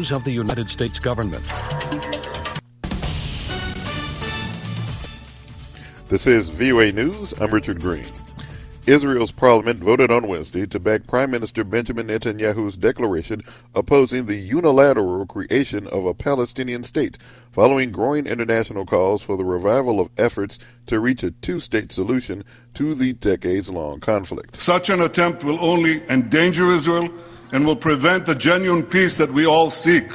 news of the United States government. This is VOA News. I'm Richard Green. Israel's parliament voted on Wednesday to back Prime Minister Benjamin Netanyahu's declaration opposing the unilateral creation of a Palestinian state, following growing international calls for the revival of efforts to reach a two state solution to the decades long conflict. Such an attempt will only endanger Israel and will prevent the genuine peace that we all seek.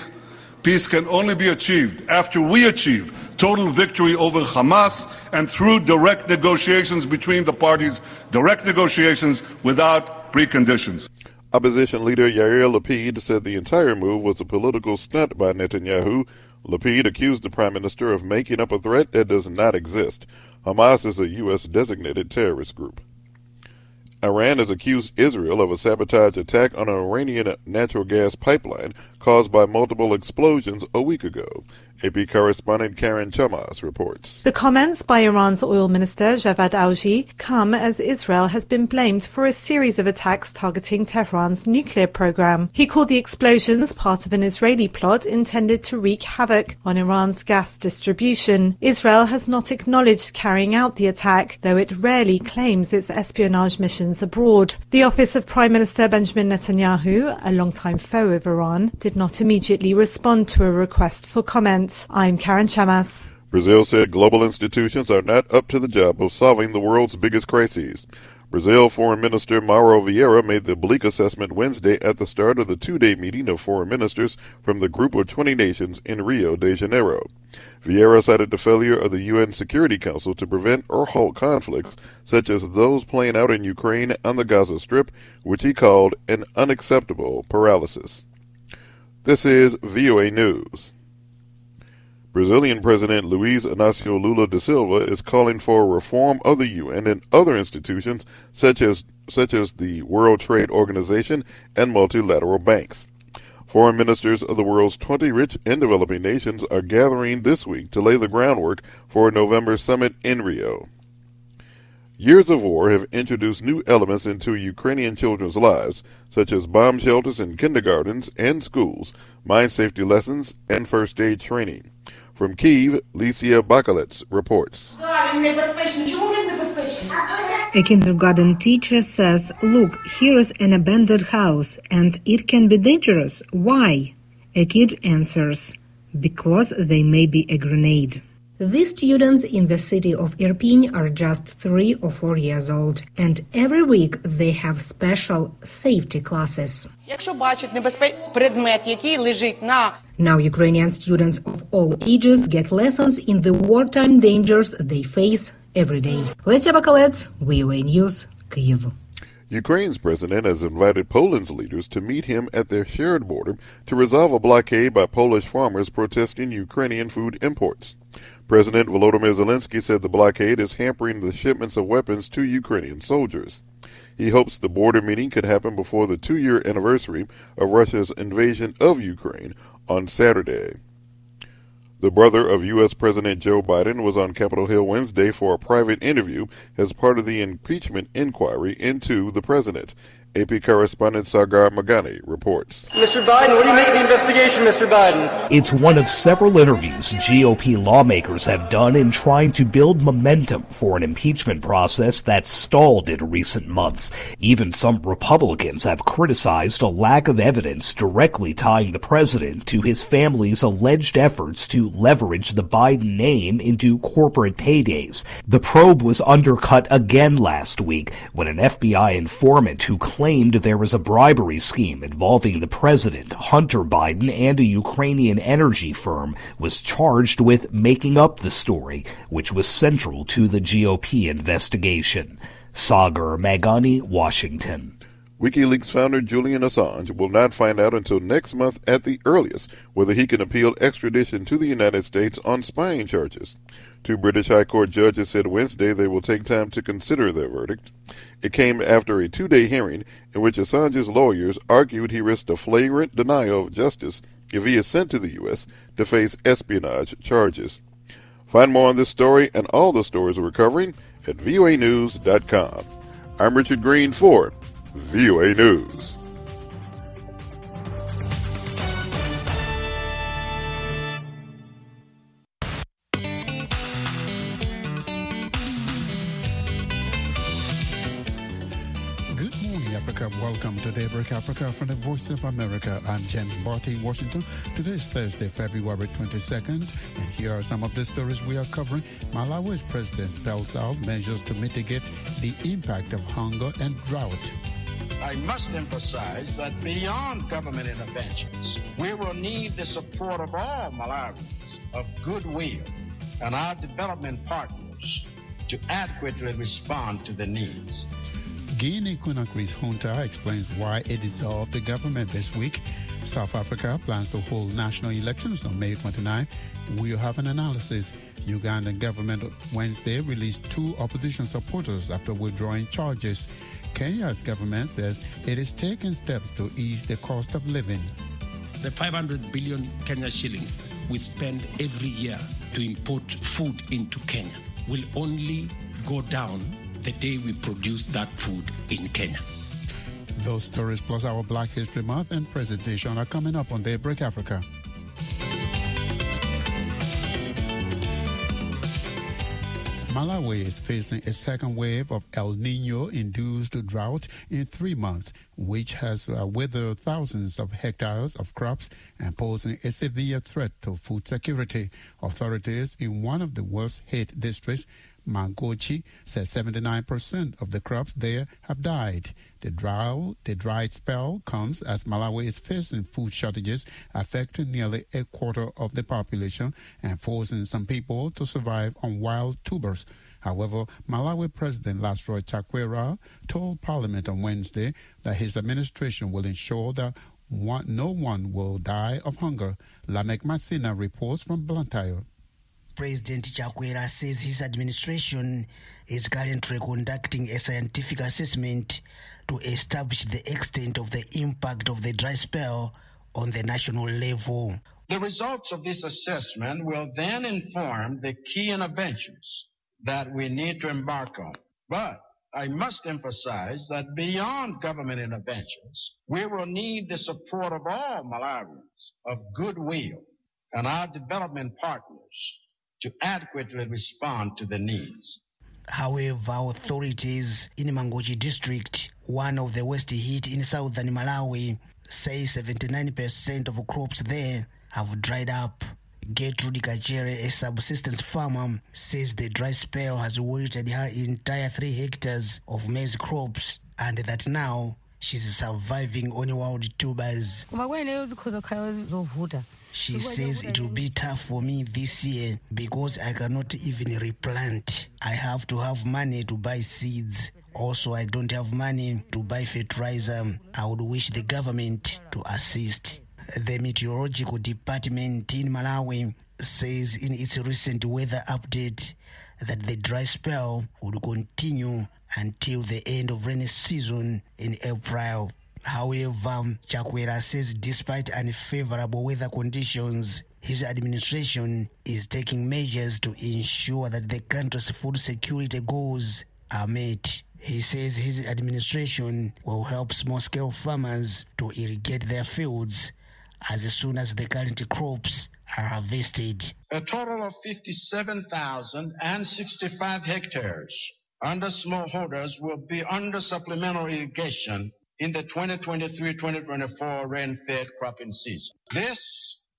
Peace can only be achieved after we achieve total victory over Hamas and through direct negotiations between the parties, direct negotiations without preconditions. Opposition leader Yair Lapid said the entire move was a political stunt by Netanyahu. Lapid accused the prime minister of making up a threat that does not exist. Hamas is a U.S. designated terrorist group. Iran has accused Israel of a sabotage attack on an Iranian natural gas pipeline caused by multiple explosions a week ago. AP correspondent Karen Chamas reports. The comments by Iran's oil minister Javad Owji come as Israel has been blamed for a series of attacks targeting Tehran's nuclear program. He called the explosions part of an Israeli plot intended to wreak havoc on Iran's gas distribution. Israel has not acknowledged carrying out the attack, though it rarely claims its espionage missions abroad. The office of Prime Minister Benjamin Netanyahu, a longtime foe of Iran, did not immediately respond to a request for comment. I'm Karen Chamas. Brazil said global institutions are not up to the job of solving the world's biggest crises. Brazil Foreign Minister Mauro Vieira made the bleak assessment Wednesday at the start of the two-day meeting of foreign ministers from the Group of 20 Nations in Rio de Janeiro. Vieira cited the failure of the UN Security Council to prevent or halt conflicts such as those playing out in Ukraine and the Gaza Strip, which he called an unacceptable paralysis. This is VOA News. Brazilian President Luiz Inácio Lula da Silva is calling for reform of the UN and other institutions such as such as the World Trade Organization and multilateral banks. Foreign ministers of the world's 20 rich and developing nations are gathering this week to lay the groundwork for a November summit in Rio. Years of war have introduced new elements into Ukrainian children's lives, such as bomb shelters in kindergartens and schools, mine safety lessons, and first aid training. From Kiev, Lesia Bakalets reports. A kindergarten teacher says, Look, here is an abandoned house and it can be dangerous. Why? A kid answers, Because they may be a grenade. These students in the city of Irpin are just three or four years old, and every week they have special safety classes. Now Ukrainian students of all ages get lessons in the wartime dangers they face every day. Lesia Bakalets, VOA News, Kyiv. Ukraine's president has invited Poland's leaders to meet him at their shared border to resolve a blockade by Polish farmers protesting Ukrainian food imports. President Volodymyr Zelensky said the blockade is hampering the shipments of weapons to Ukrainian soldiers. He hopes the border meeting could happen before the two year anniversary of Russia's invasion of Ukraine on Saturday. The brother of U.S. President Joe Biden was on Capitol Hill Wednesday for a private interview as part of the impeachment inquiry into the president. AP correspondent Sagar Meghani reports. Mr. Biden, what do you make of the investigation, Mr. Biden? It's one of several interviews GOP lawmakers have done in trying to build momentum for an impeachment process that stalled in recent months. Even some Republicans have criticized a lack of evidence directly tying the president to his family's alleged efforts to leverage the Biden name into corporate paydays. The probe was undercut again last week when an FBI informant who claimed claimed there was a bribery scheme involving the president, Hunter Biden, and a Ukrainian energy firm was charged with making up the story, which was central to the GOP investigation. Sagar Meghani, Washington. WikiLeaks founder Julian Assange will not find out until next month at the earliest whether he can appeal extradition to the United States on spying charges. Two British High Court judges said Wednesday they will take time to consider their verdict. It came after a two day hearing in which Assange's lawyers argued he risked a flagrant denial of justice if he is sent to the U.S. to face espionage charges. Find more on this story and all the stories we're covering at voanews.com. I'm Richard Green for VOA News. Daybreak Africa from the Voice of America. I'm James Butty in Washington. Today is Thursday, February 22nd, and here are some of the stories we are covering. Malawi's president spells out measures to mitigate the impact of hunger and drought. I must emphasize that beyond government interventions, we will need the support of all Malawians of goodwill and our development partners to adequately respond to the needs. Guinea Conakry's junta explains why it dissolved the government this week. South Africa plans to hold national elections on May 29. We'll have an analysis. Ugandan government Wednesday released two opposition supporters after withdrawing charges. Kenya's government says it is taking steps to ease the cost of living. The 500 billion Kenya shillings we spend every year to import food into Kenya will only go down the day we produce that food in Kenya. Those stories plus our Black History Month and presentation are coming up on Daybreak Africa. Malawi is facing a second wave of El Nino induced drought in three months, which has uh, withered thousands of hectares of crops and posing a severe threat to food security. Authorities in one of the worst hit districts Mangochi says 79% of the crops there have died. The drought, the dry spell comes as Malawi is facing food shortages affecting nearly a quarter of the population and forcing some people to survive on wild tubers. However, Malawi President Lazarus Chakwera told Parliament on Wednesday that his administration will ensure that one, no one will die of hunger. Lamek Masina reports from Blantyre. President Chakwera says his administration is currently conducting a scientific assessment to establish the extent of the impact of the dry spell on the national level. The results of this assessment will then inform the key interventions that we need to embark on. But I must emphasize that beyond government interventions, we will need the support of all Malawians of goodwill and our development partners to adequately respond to the needs. However, authorities in Mangochi district, one of the worst hit in southern Malawi, say 79% of crops there have dried up. Gertrude Kachere, a subsistence farmer, says the dry spell has wilted her entire three hectares of maize crops and that now she's surviving on wild tubers. She says it will be tough for me this year because I cannot even replant. I have to have money to buy seeds. Also, I don't have money to buy fertilizer. I would wish the government to assist. The meteorological department in Malawi says in its recent weather update that the dry spell would continue until the end of rainy season in April. However, Chakwera says despite unfavorable weather conditions, his administration is taking measures to ensure that the country's food security goals are met. He says his administration will help small scale farmers to irrigate their fields as soon as the current crops are harvested. A total of 57,065 hectares under smallholders will be under supplemental irrigation in the 2023-2024 rain-fed cropping season. This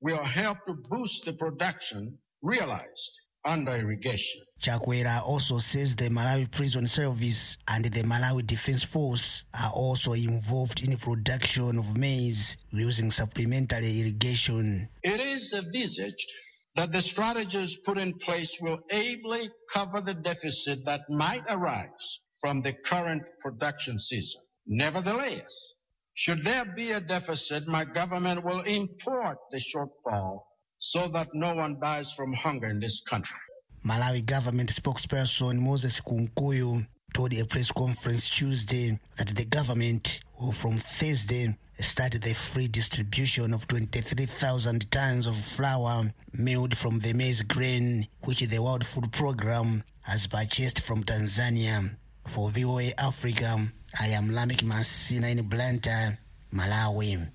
will help to boost the production realized under irrigation. Chakwera also says the Malawi Prison Service and the Malawi Defense Force are also involved in the production of maize using supplementary irrigation. It is envisaged that the strategies put in place will ably cover the deficit that might arise from the current production season. Nevertheless, should there be a deficit, my government will import the shortfall so that no one dies from hunger in this country. Malawi government spokesperson Moses Kunkuyu told a press conference Tuesday that the government will from Thursday start the free distribution of 23,000 tons of flour milled from the maize grain which the World Food Programme has purchased from Tanzania. For VOA Africa, I am Lamek Masina in Blantyre, Malawi.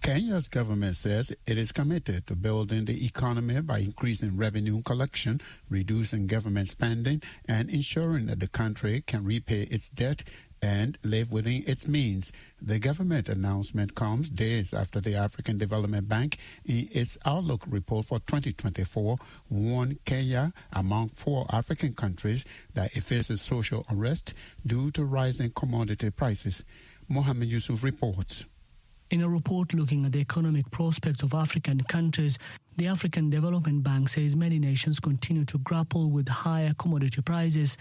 Kenya's government says it is committed to building the economy by increasing revenue collection, reducing government spending, and ensuring that the country can repay its debt and live within its means. The government announcement comes days after the African Development Bank, in its Outlook report for 2024, warned Kenya, among four African countries, that it faces social unrest due to rising commodity prices. Mohammed Yusuf reports. In a report looking at the economic prospects of African countries, the African Development Bank says many nations continue to grapple with higher commodity prices.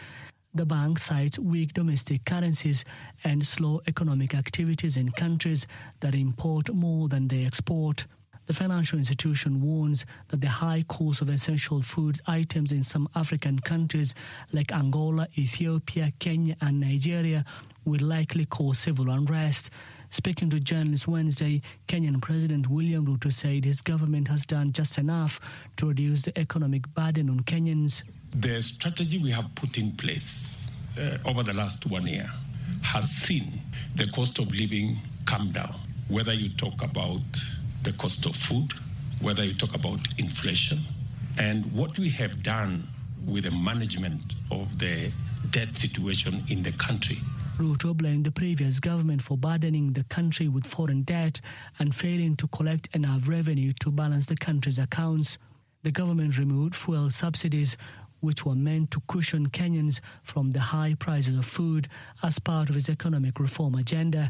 The bank cites weak domestic currencies and slow economic activities in countries that import more than they export. The financial institution warns that the high cost of essential foods items in some African countries like Angola, Ethiopia, Kenya, and Nigeria will likely cause civil unrest. Speaking to journalists Wednesday, Kenyan President William Ruto said his government has done just enough to reduce the economic burden on Kenyans. The strategy we have put in place uh, over the last one year has seen the cost of living come down. Whether you talk about the cost of food, whether you talk about inflation, and what we have done with the management of the debt situation in the country Ruto blamed the previous government for burdening the country with foreign debt and failing to collect enough revenue to balance the country's accounts. The government removed fuel subsidies, which were meant to cushion Kenyans from the high prices of food as part of its economic reform agenda.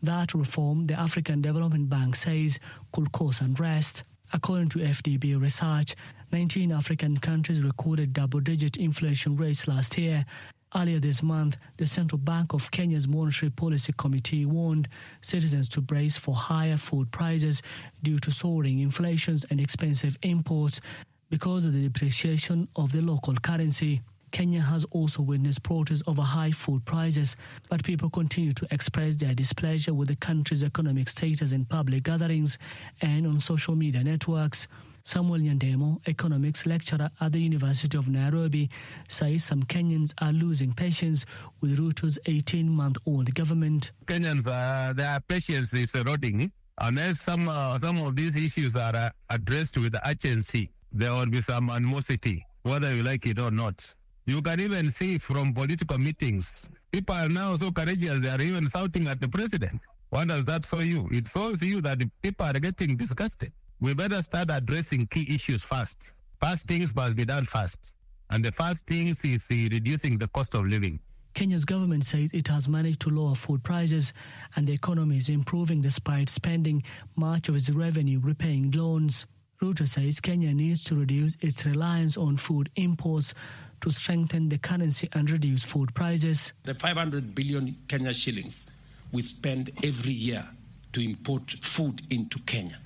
That reform, the African Development Bank says, could cause unrest. According to FDB research, 19 African countries recorded double digit inflation rates last year. Earlier this month, the Central Bank of Kenya's Monetary Policy Committee warned citizens to brace for higher food prices due to soaring inflations and expensive imports because of the depreciation of the local currency. Kenya has also witnessed protests over high food prices, but people continue to express their displeasure with the country's economic status in public gatherings and on social media networks. Samuel Nyandemo, economics lecturer at the University of Nairobi, says some Kenyans are losing patience with Ruto's 18-month-old government. Kenyans, uh, their patience is eroding. Unless some uh, some of these issues are uh, addressed with urgency, there will be some animosity, whether you like it or not. You can even see from political meetings, people are now so courageous, they are even shouting at the president. What does that show you? It shows you that people are getting disgusted we better start addressing key issues first. First things must be done first. And the first thing is uh, reducing the cost of living. Kenya's government says it has managed to lower food prices and the economy is improving despite spending much of its revenue repaying loans. Ruto says Kenya needs to reduce its reliance on food imports to strengthen the currency and reduce food prices. The 500 billion Kenya shillings we spend every year to import food into Kenya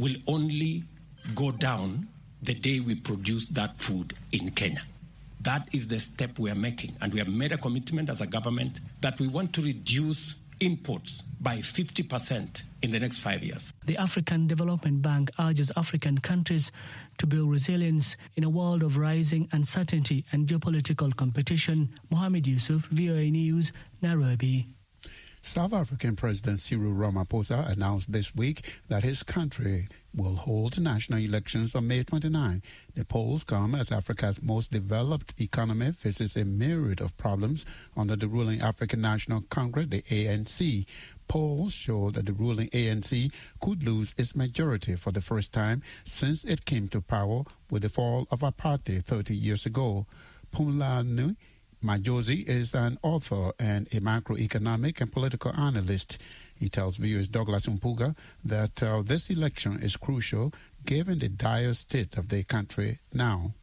will only go down the day we produce that food in Kenya. That is the step we are making. And we have made a commitment as a government that we want to reduce imports by 50% in the next five years. The African Development Bank urges African countries to build resilience in a world of rising uncertainty and geopolitical competition. Mohamed Yusuf, VOA News, Nairobi. South African President Cyril Ramaphosa announced this week that his country will hold national elections on May 29. The polls come as Africa's most developed economy faces a myriad of problems under the ruling African National Congress, the ANC. Polls show that the ruling ANC could lose its majority for the first time since it came to power with the fall of apartheid 30 years ago. Phumlani Majozi is an author and a macroeconomic and political analyst. He tells viewers Douglas Mpuga that uh, this election is crucial given the dire state of the country now.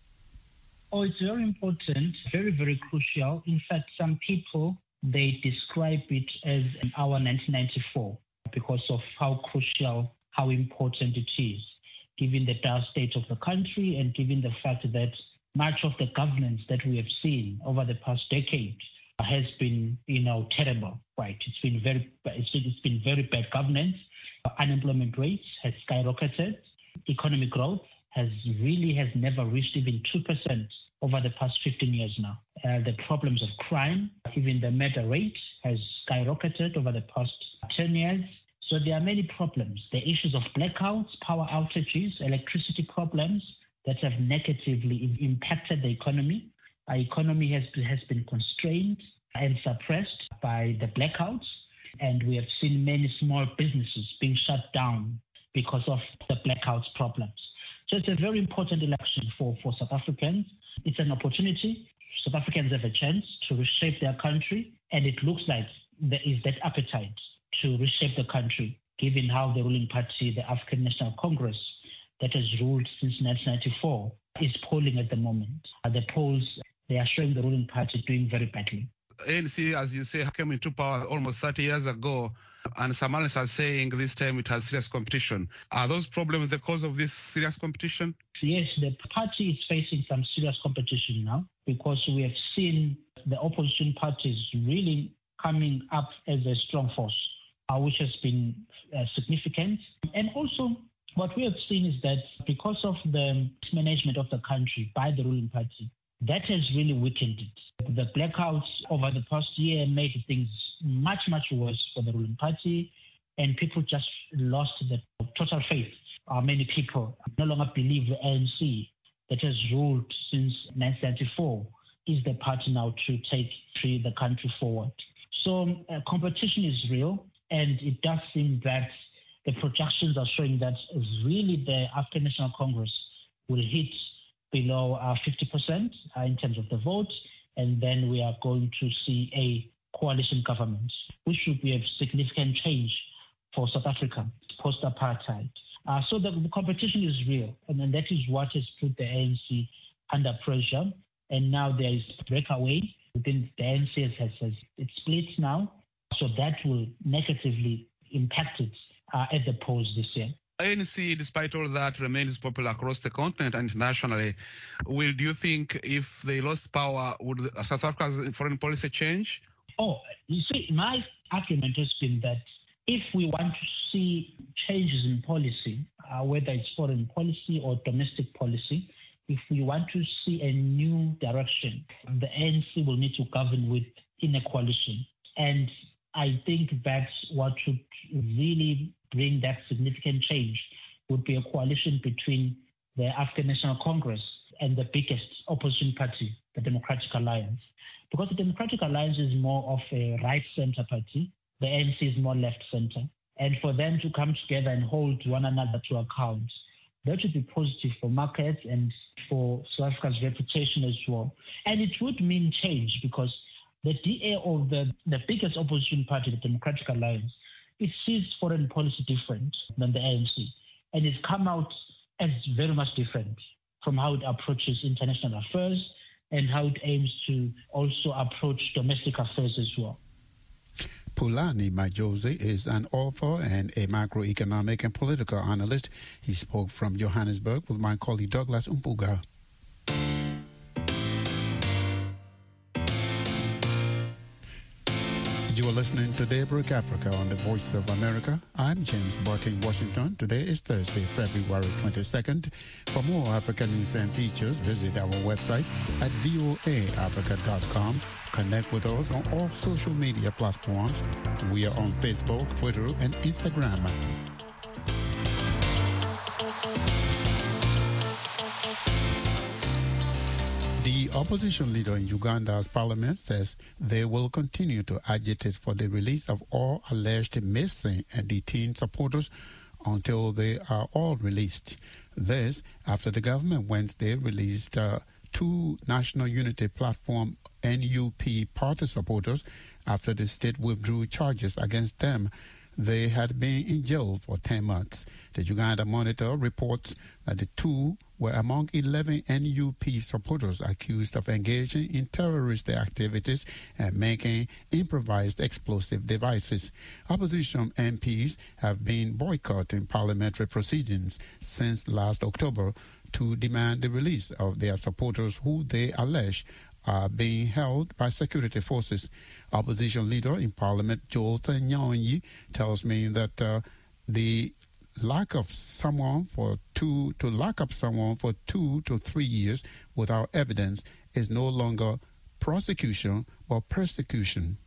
Oh, it's very important, very, very crucial. In fact, some people, they describe it as our 1994 because of how crucial, how important it is, given the dire state of the country and given the fact that much of the governance that we have seen over the past decade has been, you know, terrible. Right? It's been very, it's been, very bad governance. Unemployment rates has skyrocketed. Economic growth has really has never reached even two percent over the past 15 years now. Uh, the problems of crime, even the murder rate, has skyrocketed over the past 10 years. So there are many problems. The issues of blackouts, power outages, electricity problems, that have negatively impacted the economy. Our economy has, has been constrained and suppressed. by the blackouts, and we have seen many small businesses being shut down because of the blackouts problems. So it's a very important election for, for South Africans. It's an opportunity. South Africans have a chance to reshape their country, and it looks like there is that appetite to reshape the country, given how the ruling party, the African National Congress, that has ruled since 1994, is polling at the moment. The polls, they are showing the ruling party doing very badly. ANC, as you say, came into power almost 30 years ago, and some analysts are saying this time it has serious competition. Are those problems the cause of this serious competition? Yes, the party is facing some serious competition now because we have seen the opposition parties really coming up as a strong force, uh, which has been uh, significant. And also, have seen is that because of the mismanagement of the country by the ruling party, that has really weakened it. The blackouts over the past year made things much, much worse for the ruling party, and people just lost the total faith. Uh, many people no longer believe the ANC that has ruled since 1994 is the party now to take the country forward. So uh, competition is real, and it does seem that the projections are showing that really the African National Congress will hit below uh, 50% uh, in terms of the vote, and then we are going to see a coalition government, which would be a significant change for South Africa post apartheid. Uh, so the, competition is real, and, that is what has put the ANC under pressure. And now there is breakaway within the ANC has, has it splits now, so that will negatively impact it at the polls this year. ANC, despite all that, remains popular across the continent and internationally. Will do you think if they lost power, would South Africa's foreign policy change? Oh, you see, my argument has been that if we want to see changes in policy, uh, whether it's foreign policy or domestic policy, if we want to see a new direction, the ANC will need to govern with in a coalition. And I think that's what should really bring that significant change would be a coalition between the African National Congress and the biggest opposition party, the Democratic Alliance. Because the Democratic Alliance is more of a right center party, the ANC is more left center. And for them to come together and hold one another to account, that would be positive for markets and for South Africa's reputation as well. And it would mean change because the DA of the, the biggest opposition party, the Democratic Alliance, it sees foreign policy different than the ANC. And it's come out as very much different from how it approaches international affairs and how it aims to also approach domestic affairs as well. Phumlani Majozi is an author and a macroeconomic and political analyst. He spoke from Johannesburg with my colleague Douglas Mpuga. You are listening to Daybreak Africa on the Voice of America. I'm James Barton, Washington. Today is Thursday, February 22nd. For more African news and features, visit our website at voaafrica.com. Connect with us on all social media platforms. We are on Facebook, Twitter, and Instagram. The opposition leader in Uganda's parliament says they will continue to agitate for the release of all alleged missing and detained supporters until they are all released. This after the government Wednesday released uh, two National Unity Platform NUP party supporters after the state withdrew charges against them they had been in jail for 10 months. The Uganda Monitor reports that the two were among 11 NUP supporters accused of engaging in terrorist activities and making improvised explosive devices. Opposition MPs have been boycotting parliamentary proceedings since last October to demand the release of their supporters who they allege are being held by security forces. Opposition leader in Parliament, Joel Ssenyonyi, tells me that uh, the lack of someone for two to lock up someone for two to three years without evidence is no longer prosecution but persecution.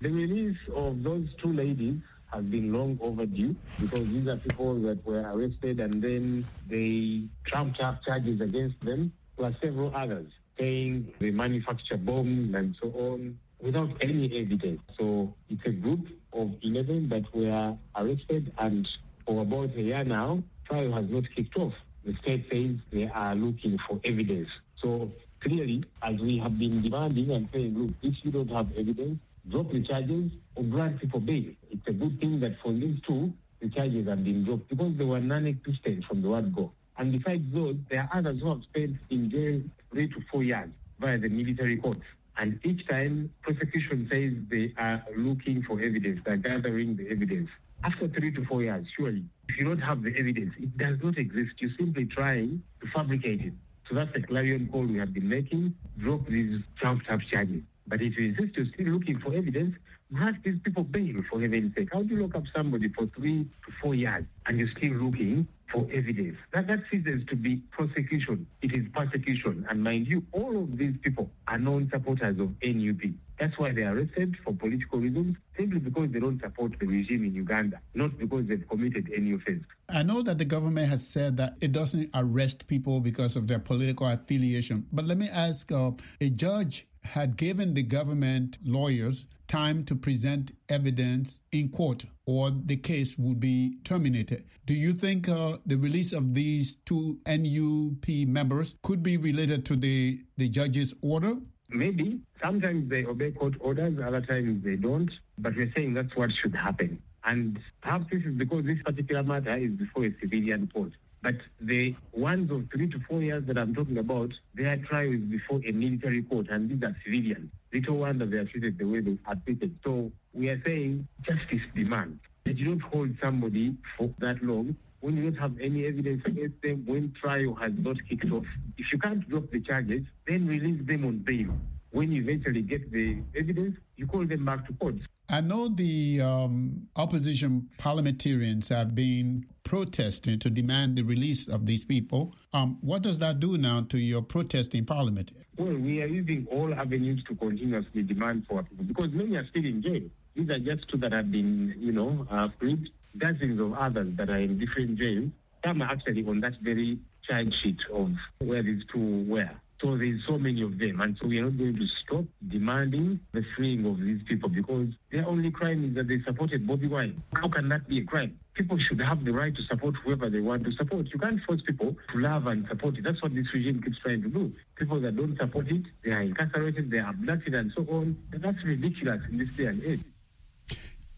The release of those two ladies has been long overdue because these are people that were arrested and then they trumped up charges against them plus several others saying they manufacture bombs and so on. without any evidence. So it's a group of 11 that were arrested, and for about a year now, trial has not kicked off. The state says they are looking for evidence. So clearly, as we have been demanding and saying, look, if you don't have evidence, drop the charges or grant people bail. It's a good thing that for these two, the charges have been dropped because they were non-existent from the word go. And besides those, there are others who have spent in jail three to four years via the military courts. And each time, prosecution says they are looking for evidence, they're gathering the evidence. After three to four years, surely, if you don't have the evidence, it does not exist. You're simply trying to fabricate it. So that's the clarion call we have been making. Drop these trumped up charges. But if you insist you're still looking for evidence, grant these people bail for heaven's sake. How do you lock up somebody for three to four years and you're still looking for evidence? That, that ceases to be prosecution. It is persecution. And mind you, all of these people are known supporters of NUP. That's why they are arrested for political reasons, simply because they don't support the regime in Uganda, not because they've committed any offense. I know that the government has said that it doesn't arrest people because of their political affiliation. But let me ask uh, a judge had given the government lawyers time to present evidence in court or the case would be terminated. Do you think uh, the release of these two NUP members could be related to the, the judge's order? Maybe. Sometimes they obey court orders, other times they don't. But we're saying that's what should happen. And perhaps this is because this particular matter is before a civilian court. But the ones of three to four years that I'm talking about, their trial is before a military court, and these are civilians. Little wonder they are treated the way they are treated. So we are saying justice demands that you don't hold somebody for that long when you don't have any evidence against them, when trial has not kicked off. If you can't drop the charges, then release them on bail. When you eventually get the evidence, you call them back to court. I know the um, opposition parliamentarians have been protesting to demand the release of these people. Um, what does that do now to your protest in parliament? Well, we are using all avenues to continuously demand for people because many are still in jail. These are just two that have been, you know, uh, freed. Dozens of others that are in different jails. Some are actually on that very charge sheet of where these two were. So there's so many of them. And so we are not going to stop demanding the freeing of these people because their only crime is that they supported Bobby Wine. How can that be a crime? People should have the right to support whoever they want to support. You can't force people to love and support it. That's what this regime keeps trying to do. People that don't support it, they are incarcerated, they are abducted, and so on. And that's ridiculous in this day and age.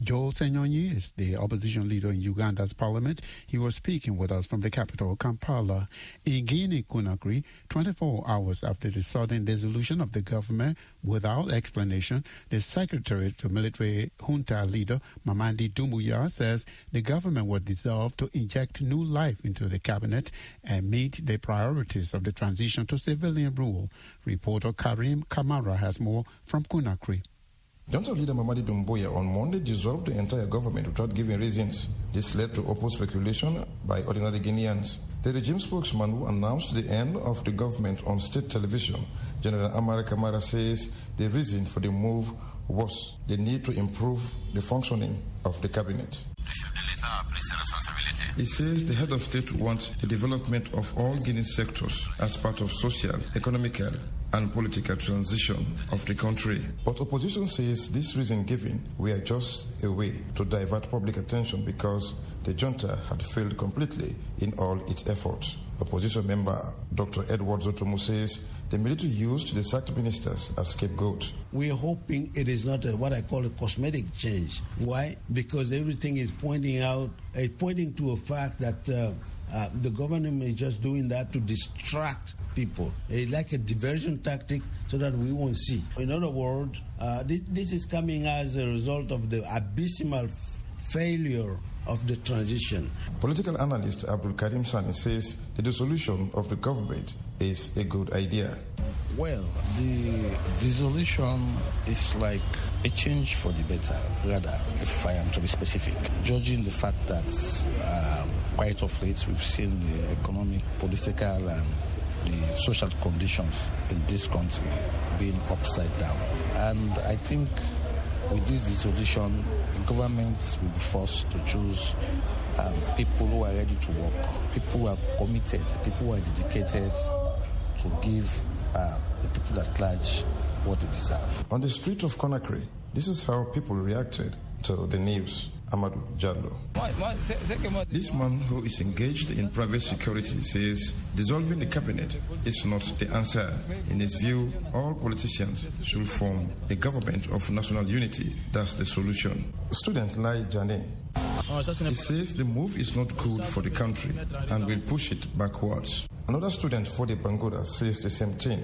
Joel Ssenyonyi is the opposition leader in Uganda's parliament. He was speaking with us from the capital, Kampala. In Guinea Conakry, 24 hours after the sudden dissolution of the government without explanation, the secretary to military junta leader, Mamadi Doumbouya, says the government was dissolved to inject new life into the cabinet and meet the priorities of the transition to civilian rule. Reporter Karim Kamara has more from Conakry. Junta leader Mamadi Doumbouya on Monday dissolved the entire government without giving reasons. This led to open speculation by ordinary Guineans. The regime spokesman who announced the end of the government on state television, General Amara Kamara says the reason for the move was the need to improve the functioning of the cabinet. He says the head of state wants the development of all Guinea sectors as part of social, economical, and political transition of the country. But opposition says this reason given were just a way to divert public attention because the junta had failed completely in all its efforts. Opposition member Dr. Edward Zotomu says the military used the sacked ministers as scapegoats. We're hoping it is not a, what I call a cosmetic change. Why? Because everything is pointing out, uh, pointing to a fact that uh, uh, the government is just doing that to distract people, uh, like a diversion tactic so that we won't see. In other words, uh, this, this, is coming as a result of the abysmal failure of the transition. Political analyst Abdul Karim Sani says the dissolution of the government is a good idea. Well, the dissolution is like a change for the better, rather, if I am to be specific. Judging the fact that um, quite of late we've seen the economic, political, and the social conditions in this country being upside down. And I think with this dissolution, the government will be forced to choose um, people who are ready to work, people who are committed, people who are dedicated to give uh, the people at large what they deserve. On the street of Conakry, this is how people reacted to the news. Amadou Jallo. This man who is engaged in private security says dissolving the cabinet is not the answer. In his view, all politicians should form a government of national unity. That's the solution. Student Lai Jane he says the move is not good for the country and will push it backwards. Another student, Fode Bangoda, says the same thing.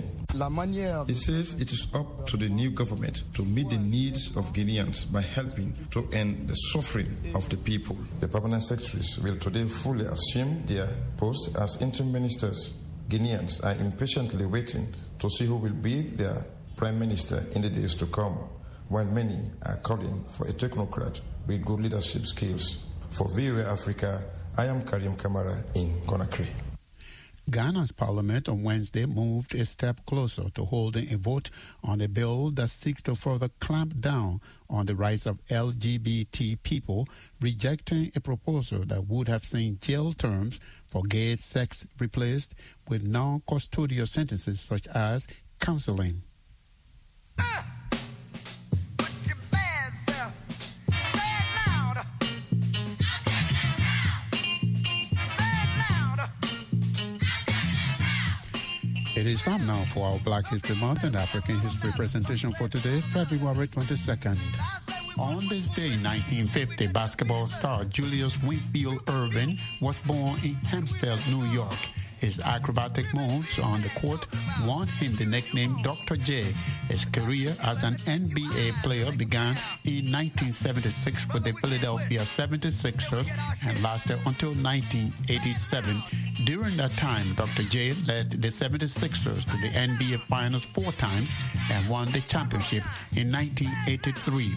He says it is up to the new government to meet the needs of Guineans by helping to end the suffering of the people. The permanent secretaries will today fully assume their post as interim ministers. Guineans are impatiently waiting to see who will be their prime minister in the days to come, while many are calling for a technocrat with good leadership skills. For VOA Africa, I am Karim Kamara in Conakry. Ghana's parliament on Wednesday moved a step closer to holding a vote on a bill that seeks to further clamp down on the rights of LGBT people, rejecting a proposal that would have seen jail terms for gay sex replaced with non custodial sentences such as counseling. Is time now for our Black History Month and African History presentation for today, February 22nd. On this day, 1950, basketball star Julius Winfield Erving was born in Hempstead, New York. His acrobatic moves on the court won him the nickname Dr. J. His career as an NBA player began in 1976 with the Philadelphia 76ers and lasted until 1987. During that time, Dr. J led the 76ers to the NBA Finals four times and won the championship in 1983.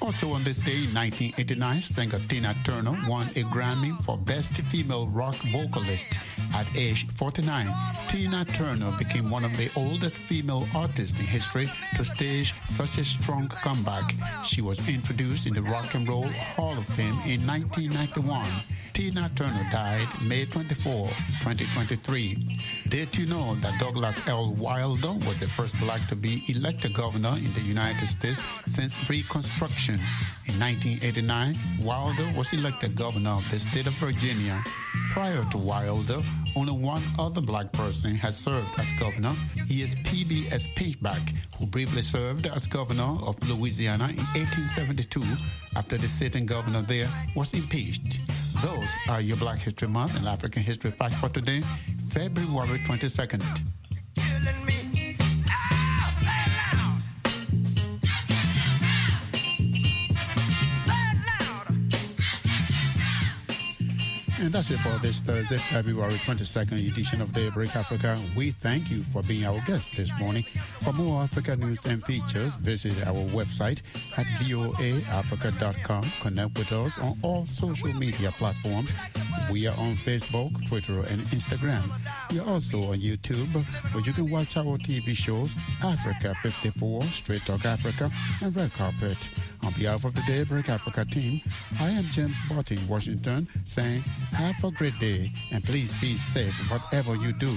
Also on this day in 1989, singer Tina Turner won a Grammy for Best Female Rock Vocalist at age 49. Tina Turner became one of the oldest female artists in history to stage such a strong comeback. She was introduced in the Rock and Roll Hall of Fame in 1991. Tina Turner died May 24, 2023. Did you know that Douglas L. Wilder was the first black to be elected governor in the United States since Reconstruction? In 1989, Wilder was elected governor of the state of Virginia. Prior to Wilder, only one other black person has served as governor. He is P.B.S. Pinchback, who briefly served as governor of Louisiana in 1872 after the sitting governor there was impeached. Those are your Black History Month and African History Facts for today, February 22nd. And that's it for this Thursday, February 22nd edition of Daybreak Africa. We thank you for being our guest this morning. For more Africa news and features, visit our website at voaafrica.com. Connect with us on all social media platforms. We are on Facebook, Twitter, and Instagram. We are also on YouTube, where you can watch our TV shows Africa 54, Straight Talk Africa, and Red Carpet. On behalf of the Daybreak Africa team, I am James in Washington saying, have a great day and please be safe whatever you do.